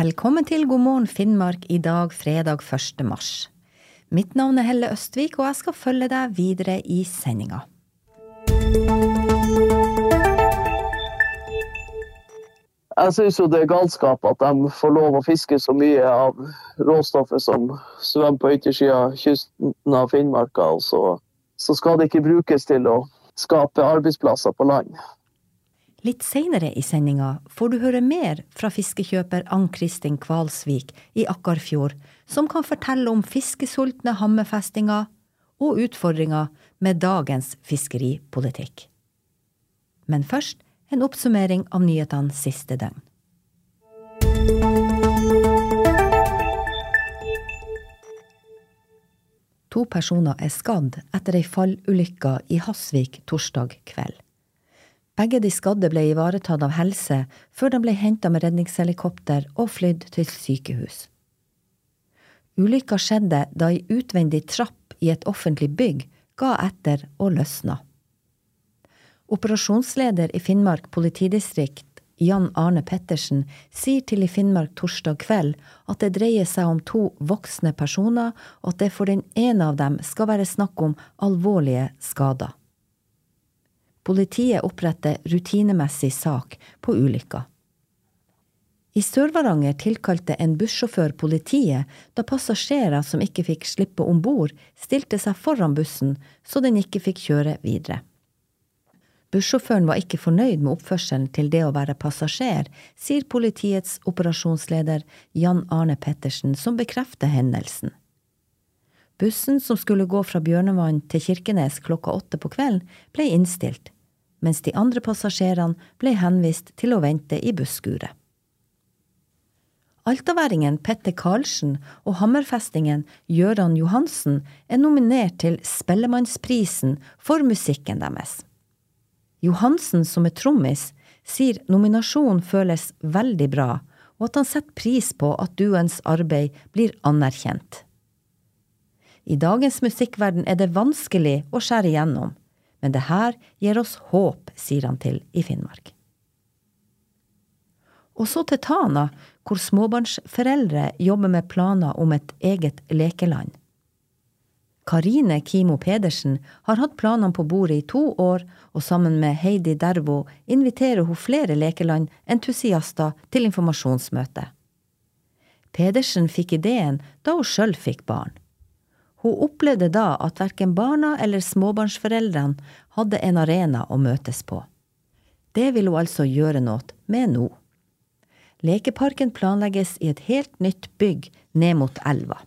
Velkommen til God morgen Finnmark i dag, fredag 1. mars. Mitt navn er Helle Østvik, og jeg skal følge deg videre i sendinga. Jeg syns jo det er galskap at de får lov å fiske så mye av råstoffet som svømmer på yttersida kysten av Finnmarka, og så, skal det ikke brukes til å skape arbeidsplasser på land. Litt seinere i sendinga får du høre mer fra fiskekjøper Ann-Kristin Kvalsvik i Akkarfjord, som kan fortelle om fiskesultne hammerfestinger og utfordringer med dagens fiskeripolitikk. Men først en oppsummering av nyhetene siste døgn. To personer er skadd etter ei fallulykke i Hasvik torsdag kveld. Begge de skadde ble ivaretatt av helse før de ble henta med redningshelikopter og flydd til sykehus. Ulykka skjedde da ei utvendig trapp i et offentlig bygg ga etter og løsna. Operasjonsleder i Finnmark politidistrikt, Jan Arne Pettersen, sier til i Finnmark torsdag kveld at det dreier seg om to voksne personer, og at det for den ene av dem skal være snakk om alvorlige skader. Politiet oppretter rutinemessig sak på ulykka. I Sør-Varanger tilkalte en bussjåfør politiet da passasjerer som ikke fikk slippe om bord, stilte seg foran bussen så den ikke fikk kjøre videre. Bussjåføren var ikke fornøyd med oppførselen til det å være passasjer, sier politiets operasjonsleder Jan Arne Pettersen, som bekrefter hendelsen. Bussen som skulle gå fra Bjørnevann til Kirkenes klokka åtte på kvelden, ble innstilt, mens de andre passasjerene ble henvist til å vente i busskuret. Altaværingen Petter Karlsen og hammerfestingen Gøran Johansen er nominert til Spellemannsprisen for musikken deres. Johansen, som er trommis, sier nominasjonen føles veldig bra, og at han setter pris på at duens arbeid blir anerkjent. I dagens musikkverden er det vanskelig å skjære igjennom, men det her gir oss håp, sier han til i Finnmark. Og så til Tana, hvor småbarnsforeldre jobber med planer om et eget lekeland. Karine Kimo Pedersen har hatt planene på bordet i to år, og sammen med Heidi Dervo inviterer hun flere lekeland-entusiaster til informasjonsmøte. Pedersen fikk ideen da hun sjøl fikk barn. Hun opplevde da at verken barna eller småbarnsforeldrene hadde en arena å møtes på. Det vil hun altså gjøre noe med nå. Lekeparken planlegges i et helt nytt bygg ned mot elva.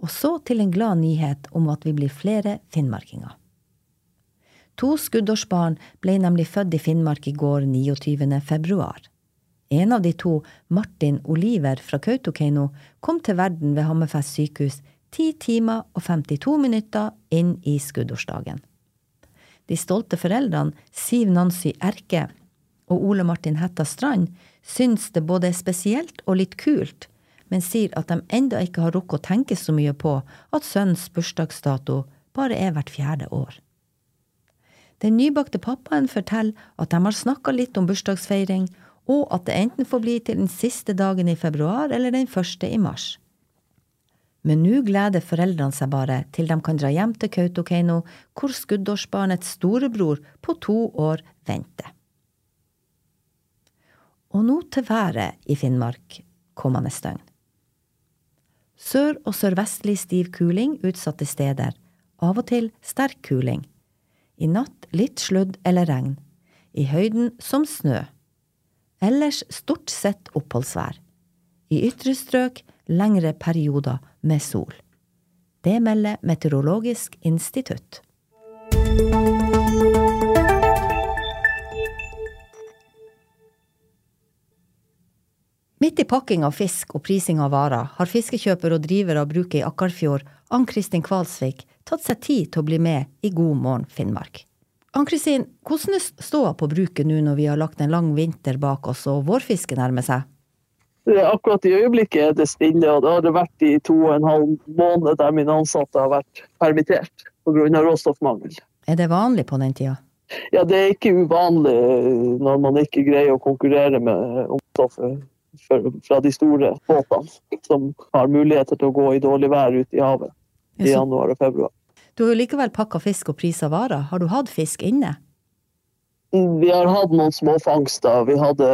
Og så til en glad nyhet om at vi blir flere finnmarkinger. To skuddårsbarn ble nemlig født i Finnmark i går 29. februar. En av de to, Martin Oliver fra Kautokeino, kom til verden ved Hammerfest sykehus ti timer og 52 minutter inn i skuddårsdagen. De stolte foreldrene, Siv Nancy Erke og Ole Martin Hetta Strand, syns det både er spesielt og litt kult men sier at de enda ikke har rukket å tenke så mye på at sønnens bursdagsdato bare er hvert fjerde år. Den nybakte pappaen forteller at de har snakka litt om bursdagsfeiring, og at det enten får bli til den siste dagen i februar eller den første i mars. Men nå gleder foreldrene seg bare til de kan dra hjem til Kautokeino, hvor skuddårsbarnets storebror på to år venter. Og nå til været i Finnmark kommende døgn. Sør- og sørvestlig stiv kuling utsatte steder, av og til sterk kuling. I natt litt sludd eller regn. I høyden som snø. Ellers stort sett oppholdsvær. I ytre strøk lengre perioder med sol. Det melder Meteorologisk institutt. Midt i pakking av fisk og prising av varer har fiskekjøper og driver av bruket i Akkarfjord, Ann-Kristin Kvalsvik, tatt seg tid til å bli med i God morgen Finnmark. Ann-Kristin, hvordan er ståa på bruket nå når vi har lagt en lang vinter bak oss og vårfisket nærmer seg? Akkurat i øyeblikket er det stille, og det har det vært i to og en halv måned der mine ansatte har vært permittert pga. råstoffmangel. Er det vanlig på den tida? Ja, det er ikke uvanlig når man ikke greier å konkurrere med omstoffet fra de store båtene som har muligheter til å gå i dårlig vær ute i havet i januar og februar. Du har jo likevel pakka fisk og prisa varer. Har du hatt fisk inne? Vi har hatt noen småfangster. Vi hadde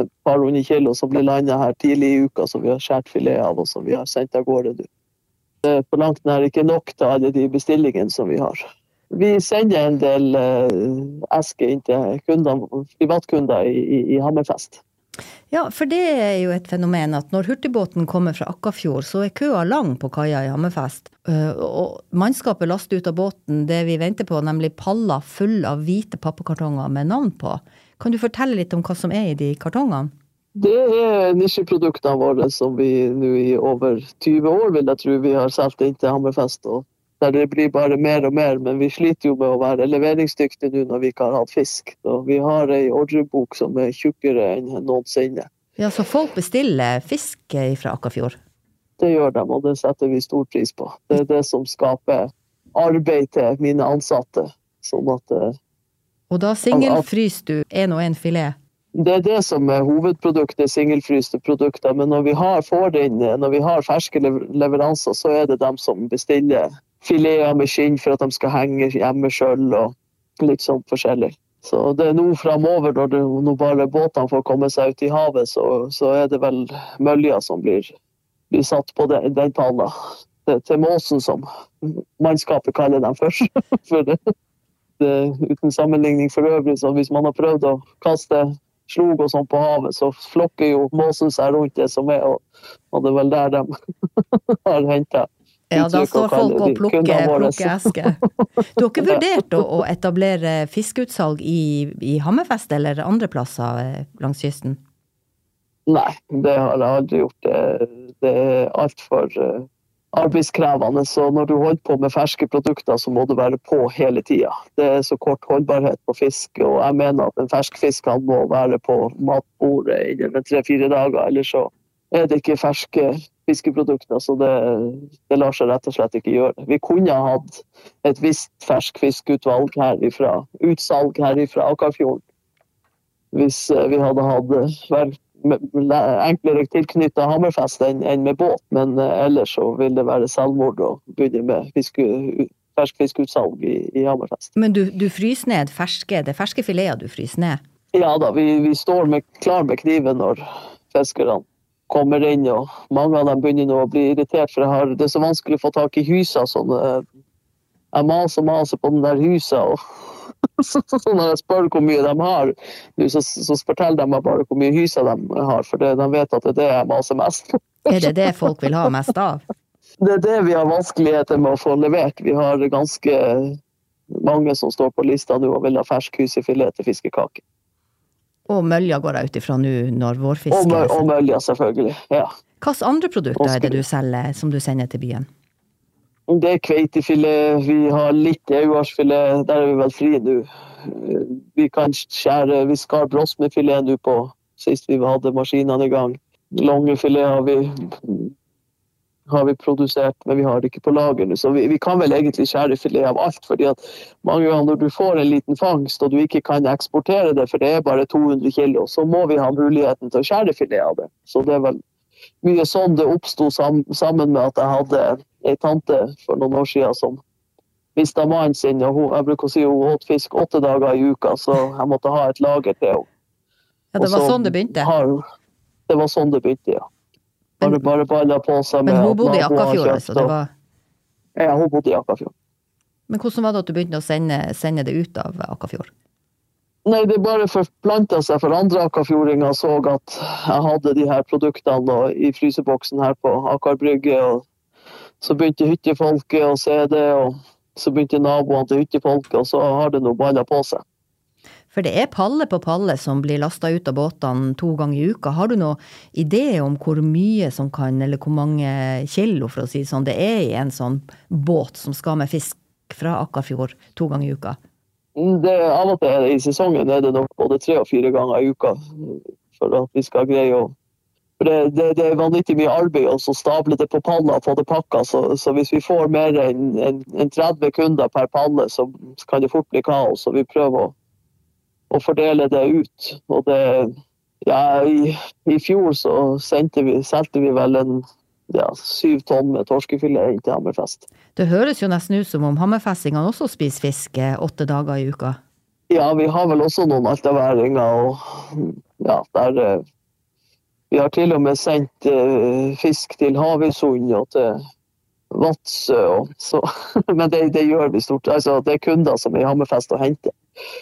et par hundre kilo som ble landa her tidlig i uka, som vi har skåret filet av og som vi har sendt av gårde. Det er på langt nær ikke nok til alle de bestillingene som vi har. Vi sender en del esker inn til privatkunder i, i, i Hammerfest. Ja, for det er jo et fenomen at når hurtigbåten kommer fra Akkafjord, så er køa lang på kaia i Hammerfest. Eh, og mannskapet laster ut av båten det vi venter på, nemlig paller fulle av hvite pappekartonger med navn på. Kan du fortelle litt om hva som er i de kartongene? Det er nisjeproduktene våre som vi nå i over 20 år vil jeg tro vi har solgt inn til Hammerfest. og der det blir bare mer og mer, men vi sliter jo med å være leveringsdyktige nå når vi ikke har hatt fisk. Så vi har ei ordrebok som er tjukkere enn noensinne. Ja, Så folk bestiller fisk fra Akkafjord? Det gjør de, og det setter vi stor pris på. Det er det som skaper arbeid til mine ansatte. Sånn at eh, Og da singelfryser du én og én filet? Det er det som er hovedproduktet, singelfryste produkter. Men når vi har, får inn, når vi har ferske leveranser, så er det dem som bestiller fileter med skinn for at de skal henge hjemme sjøl, og litt sånn forskjellig. Så det er nå framover, når, når bare båtene får komme seg ut i havet, så, så er det vel mølja som blir, blir satt på den, den. Til, til måsen, som mannskapet kaller dem først. for det, det, uten sammenligning for øvrig, så hvis man har prøvd å kaste slog og sånn på havet, så flokker jo måsen seg rundt det som er, og, og det er vel der de har henta ja, da står folk og plukker, plukker esker. Du har ikke vurdert å, etablere fiskeutsalg i, i, Hammerfest eller andre plasser eh, langs kysten? Nei, det har jeg aldri gjort. Det, det er altfor uh, arbeidskrevende. Så når du holder på med ferske produkter, så må du være på hele tida. Det er så kort holdbarhet på fisk, og jeg mener at en ferskfisk må være på matbordet innen tre-fire dager, ellers så er det ikke ferske fiskeprodukter, så det, det, lar seg rett og slett ikke gjøre. Vi kunne hatt et visst ferskfiskutvalg herifra, utsalg herifra Akafjorden. Hvis eh, vi hadde hatt vært enklere tilknytta Hammerfest enn, med båt, men eh, ellers så vil det være selvmord å begynne med fiske, ferskfiskutsalg i, i Hammerfest. Men du, du fryser ned ferske, det er ferske fileter du fryser ned? Ja da, vi, vi står med, klar med kniven når fiskerne kommer inn, og mange av dem begynner nå å bli irritert, for har, det er så vanskelig å få tak i husa. Sånn, jeg maser og maser på den der husa, og så, når jeg spør hvor mye de har, så, så forteller de meg bare hvor mye hyser de har, for det, de vet at det er det jeg maser mest på. Er det det folk vil ha mest av? Det er det vi har vanskeligheter med å få levert. Vi har ganske mange som står på lista nå og vil ha fersk hysefilet til fiskekake. Og mølja går jeg ut ifra nå når vårfisket og, og mølja, selvfølgelig. ja. Hvilke andre produkter er det du selger som du sender til byen? Det er kveitefilet, vi har litt euarsfilet, der er vi vel fri nå. Vi kan skjære, vi skar brosmefilet nå på sist vi hadde maskinene i gang. Longefilet har vi har vi produsert, men vi har det ikke på lagrene. Så vi, vi, kan vel egentlig skjære filet av alt. fordi at mange ganger når du får en liten fangst og du ikke kan eksportere det, for det er bare 200 kilo, så må vi ha muligheten til å skjære filet av det. Så det er vel mye sånn det oppsto sam, sammen med at jeg hadde ei tante for noen år siden som mista mannen sin. og hun, Jeg bruker å si hun åt fisk åtte dager i uka, så jeg måtte ha et lager til henne. Ja, det var sånn det begynte? Det var sånn det begynte, ja. Bare, bare balla på seg med Men hun bodde i Akkafjord, altså? Det var... Ja, hun bodde i Akkafjord. Men hvordan var det at du begynte å sende, sende det ut av Akkafjord? Nei, det bare forplanta seg, for andre akkafjordinger så at jeg hadde de her produktene i fryseboksen her på Akkar brygge. og Så begynte hyttefolket å se det, og så begynte naboene til hyttefolket, og så har det nå balla på seg. For det er palle på palle som blir lasta ut av båtene to ganger i uka. Har du noen idé om hvor mye som kan, eller hvor mange kilo, for å si det sånn, det er i en sånn båt som skal med fisk fra Akkarfjord to ganger i uka? Det, av og til i sesongen er det nok både tre og fire ganger i uka for at vi skal greie å For det, det, det, er vanvittig mye arbeid å stable det på paller og få det pakka. Så, så, hvis vi får mer enn en, en 30 kunder per palle, så kan det fort bli kaos. Så vi prøver å, å fordele det ut. Og det, ja, i, i, fjor så vi, solgte vi vel en ja, syv tonn med torskefilet inn til Hammerfest. Det høres jo nesten ut som om hammerfestingene også spiser fisk eh, åtte dager i uka? Ja, vi har vel også noen altaværinger. Og ja, der eh, vi har til og med sendt uh, fisk til Havøysund og til Vadsø. men det, det, gjør vi stort. Altså, det er kunder som er i Hammerfest og henter.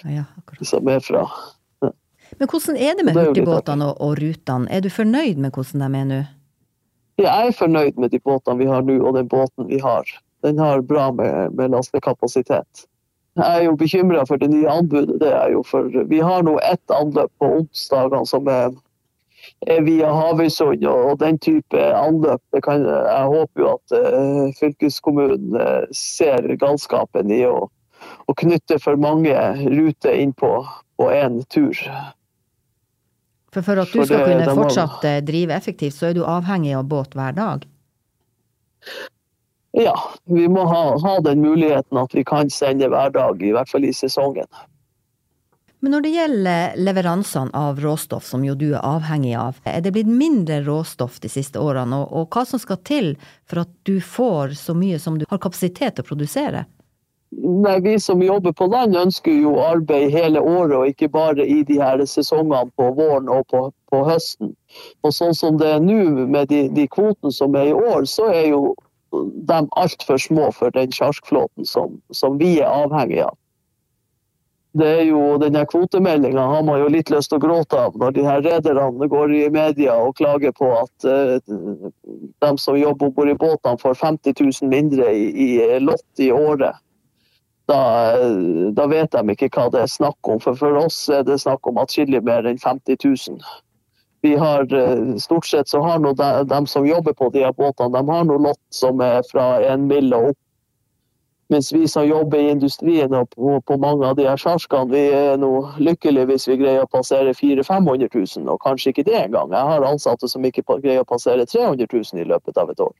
Ja, som er fra ja. Men hvordan er det med hurtigbåtene og, og, rutene? Er du fornøyd med hvordan de er nå? Jeg er fornøyd med de båtene vi har nå, og den båten vi har. Den har bra med, med lastekapasitet. Jeg er jo bekymra for det nye anbudet. Det er jo for, vi har nå ett anløp på onsdagene som er via Havøysund og, den type anløp. Kan, jeg håper jo at uh, fylkeskommunen uh, ser galskapen i å, å, knytte for mange ruter inn på én tur. For, for at du for skal det, kunne fortsatt må... Eh, drive effektivt, så er du avhengig av båt hver dag? Ja, vi må ha, ha den muligheten at vi kan sende hver dag, i hvert fall i sesongen. Men når det gjelder leveransene av råstoff, som jo du er avhengig av, er det blitt mindre råstoff de siste årene, og, og hva som skal til for at du får så mye som du har kapasitet til å produsere? Nei, Vi som jobber på land ønsker jo arbeid hele året, og ikke bare i de her sesongene på våren og på, på høsten. Og sånn som det er nå med de, de kvotene som er i år, så er jo de altfor små for den sjarkflåten som, som vi er avhengig av det er jo denne Kvotemeldinga har man jo litt lyst til å gråte av når de her rederne går i media og klager på at uh, de som jobber om bord i båtene får 50 000 mindre i, i lott i året. Da, da, vet de ikke hva det er snakk om. For for oss er det snakk om atskillig mer enn 50 000. Vi har, uh, stort sett så har de, de, som jobber på de båtene, de har noe lott som er fra en mille og opp mens vi som jobber i industrien og på, på mange av de her sjarskene, vi er nå lykkelige hvis vi greier å passere 400 500 000, og kanskje ikke det engang. Jeg har ansatte som ikke greier å passere 300 000 i løpet av et år.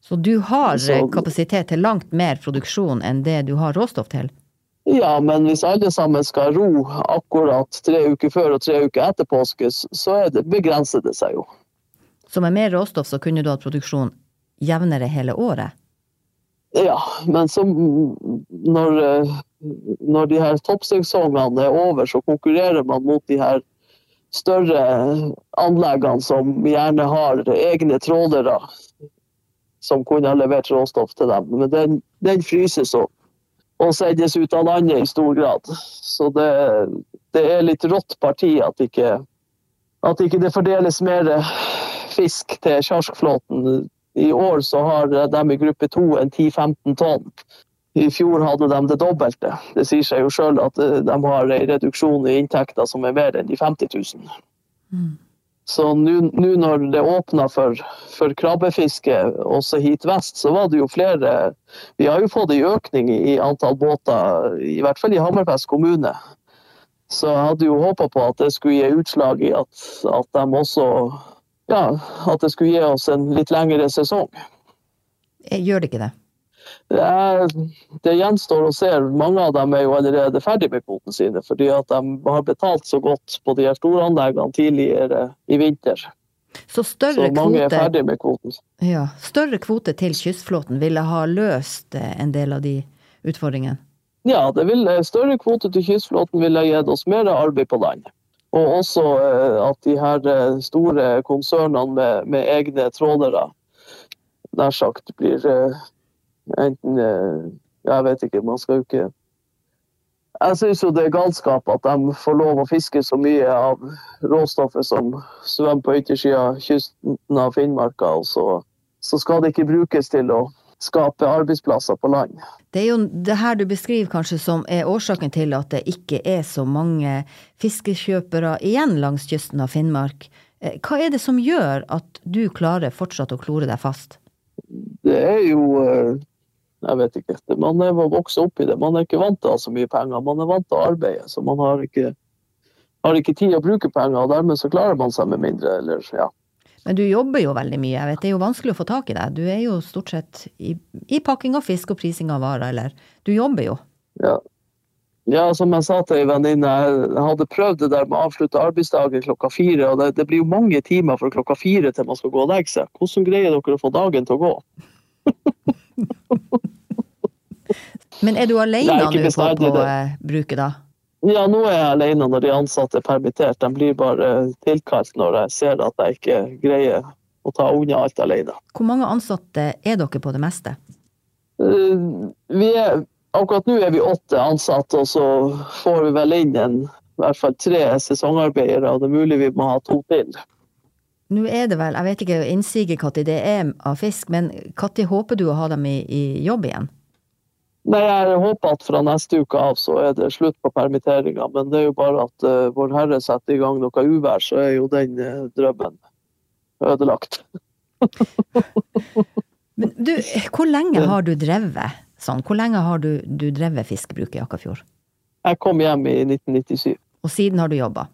Så du har Så, kapasitet til langt mer produksjon enn det du har råstoff til? Ja, men hvis alle sammen skal ro akkurat tre uker før og tre uker etter påske, så er det, begrenser det seg jo. Så med mer råstoff så kunne du hatt produksjon jevnere hele året? Ja, men så når, eh, når de her toppsesongene er over, så konkurrerer man mot de her større anleggene som gjerne har egne trålere som kunne ha levert råstoff til dem. Men den, den fryses opp og sendes ut av landet i stor grad. Så det, det er litt rått parti at ikke, at ikke det fordeles mer fisk til sjarkflåten i år så har de i gruppe to en 10-15 tonn. I fjor hadde de det dobbelte. Det sier seg jo sjøl at eh, de har en reduksjon i inntekter som er mer enn de 50 000. Mm. Så nå når det åpna for, for, krabbefiske også hit vest, så var det jo flere Vi har jo fått en økning i antall båter, i hvert fall i Hammerfest kommune. Så jeg hadde jo håpa på at det skulle gi utslag i at, at de også ja, at det skulle gi oss en litt lengre sesong. Eh, gjør det ikke det? Det, gjenstår å se. Mange av dem er jo allerede ferdig med kvotene sine, fordi at de har betalt så godt på de her store anleggene tidligere i vinter. Så, større så mange kvote, er ferdig med kvoten. Ja, større kvote til kystflåten ville ha løst eh, en del av de utfordringene? Ja, ville, større kvote til kystflåten ville gitt oss mer arbeid på land. Og også eh, at de her eh, store konsernene med, med egne trålere nær sagt blir eh, enten Jeg vet ikke, man skal jo ikke Jeg syns jo det er galskap at de får lov å fiske så mye av råstoffet som svømmer på yttersida av kysten av Finnmarka, og så, så skal det ikke brukes til å skape arbeidsplasser på land. Det er jo det her du beskriver kanskje som er årsaken til at det ikke er så mange fiskekjøpere igjen langs kysten av Finnmark. Eh, hva er det som gjør at du klarer fortsatt å klore deg fast? Det er jo eh, Jeg vet ikke. Man er vokst opp i det. Man er ikke vant til å ha så mye penger. Man er vant til å arbeide, så man har ikke, har ikke tid å bruke penger. og Dermed så klarer man seg med mindre. eller ja. Men du jobber jo veldig mye. Jeg vet, Det er jo vanskelig å få tak i deg. Du er jo stort sett i, i pakking av fisk og prising av varer, eller Du jobber jo. Ja. ja, som jeg sa til ei venninne, jeg hadde prøvd det der med å avslutte arbeidsdagen klokka fire. Og det, det blir jo mange timer fra klokka fire til man skal gå og legge seg. Hvordan greier dere å få dagen til å gå? Men er du alene er nå på, på bruket, da? Ja, nå er jeg alene når de ansatte er permittert. De blir bare tilkalt når jeg ser at jeg ikke greier å ta unna alt alene. Hvor mange ansatte er dere på det meste? Eh, Vi er, akkurat nå er vi åtte ansatte, og så får vi vel inn en, i hvert fall tre sesongarbeidere. og Det er mulig vi må ha to til. Nå er det vel, jeg vet ikke innsiget når det er av fisk, men når håper du å ha dem i, i jobb igjen? Nei, Jeg håper at fra neste uke av så er det slutt på permitteringa. Men det er jo bare at uh, Vår Herre setter i gang noe uvær, så er jo den uh, drømmen ødelagt. Men du, hvor lenge har du drevet sånn? Hvor lenge har du, du drevet fiskebruk i Akkafjord? Jeg kom hjem i 1997. Og siden har du jobba?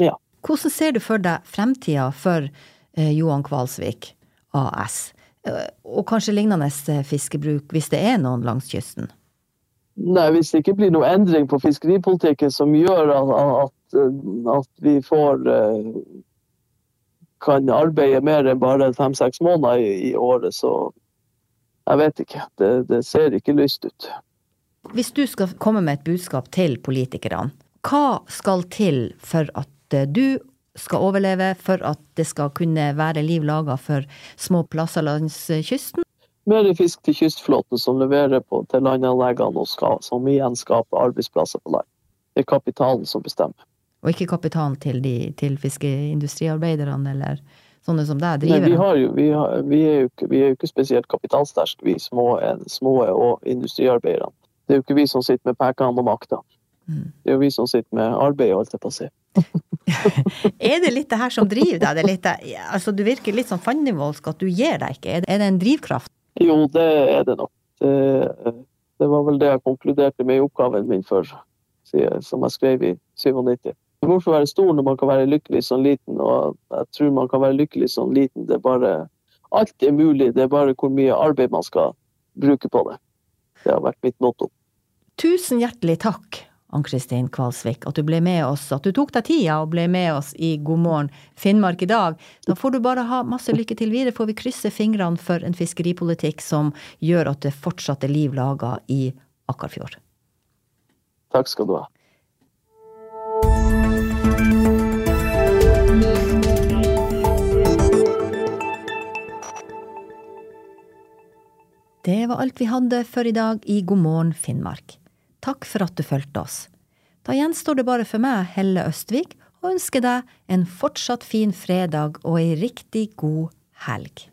Ja. Hvordan ser du for deg fremtida for eh, Johan Kvalsvik AS? Eh, og kanskje lignende eh, fiskebruk, hvis det er noen langs kysten? Nei, Hvis det ikke blir noen endring på fiskeripolitikken som gjør at, at, at vi får kan arbeide mer enn bare fem-seks måneder i, i året, så jeg vet ikke. Det, det ser ikke lyst ut. Hvis du skal komme med et budskap til politikerne, hva skal til for at eh, du skal overleve, for at det skal kunne være liv laga for små plasser langs eh, kysten? Mer fisk til kystflåten som leverer på, til landanleggene og skal, som igjen skaper arbeidsplasser på land. Det er kapitalen som bestemmer. Og ikke kapitalen til, de, til fiskeindustriarbeiderne eller sånne som deg, Nei, vi, har jo, vi, har, vi, er jo ikke, vi er jo ikke spesielt kapitalsterke, vi små, små og industriarbeiderne. Det er jo ikke vi som sitter med pekene og makta. Det er jo vi som sitter med arbeidet, holdt jeg på å si. Er det litt det her som driver deg? Det det- altså, du virker litt sånn fandenivoldsk, at du gir deg ikke. Er det- Er det en drivkraft? Jo, det er det nok. Det, det var vel det jeg konkluderte med i oppgaven min før, som jeg skrev i 97. Hvorfor være stor når man kan være lykkelig som liten? Og jeg tror man kan være lykkelig som liten. Det er bare Alt er mulig, det er bare hvor mye arbeid man skal bruke på det. Det har vært mitt motto. Tusen hjertelig takk, Ann-Kristin Kvalsvik, at du ble med oss, at du tok deg tida og ble med oss i God morgen Finnmark i dag. Da får du bare ha masse lykke til videre, får vi krysse fingrene for en fiskeripolitikk som gjør at det fortsatt er liv laga i Akkarfjord. Takk skal du ha. Det var alt vi hadde for i dag i God morgen Finnmark. Takk for at du fulgte oss. Da gjenstår det bare for meg, Helle Østvik, å ønske deg en fortsatt fin fredag og ei riktig god helg.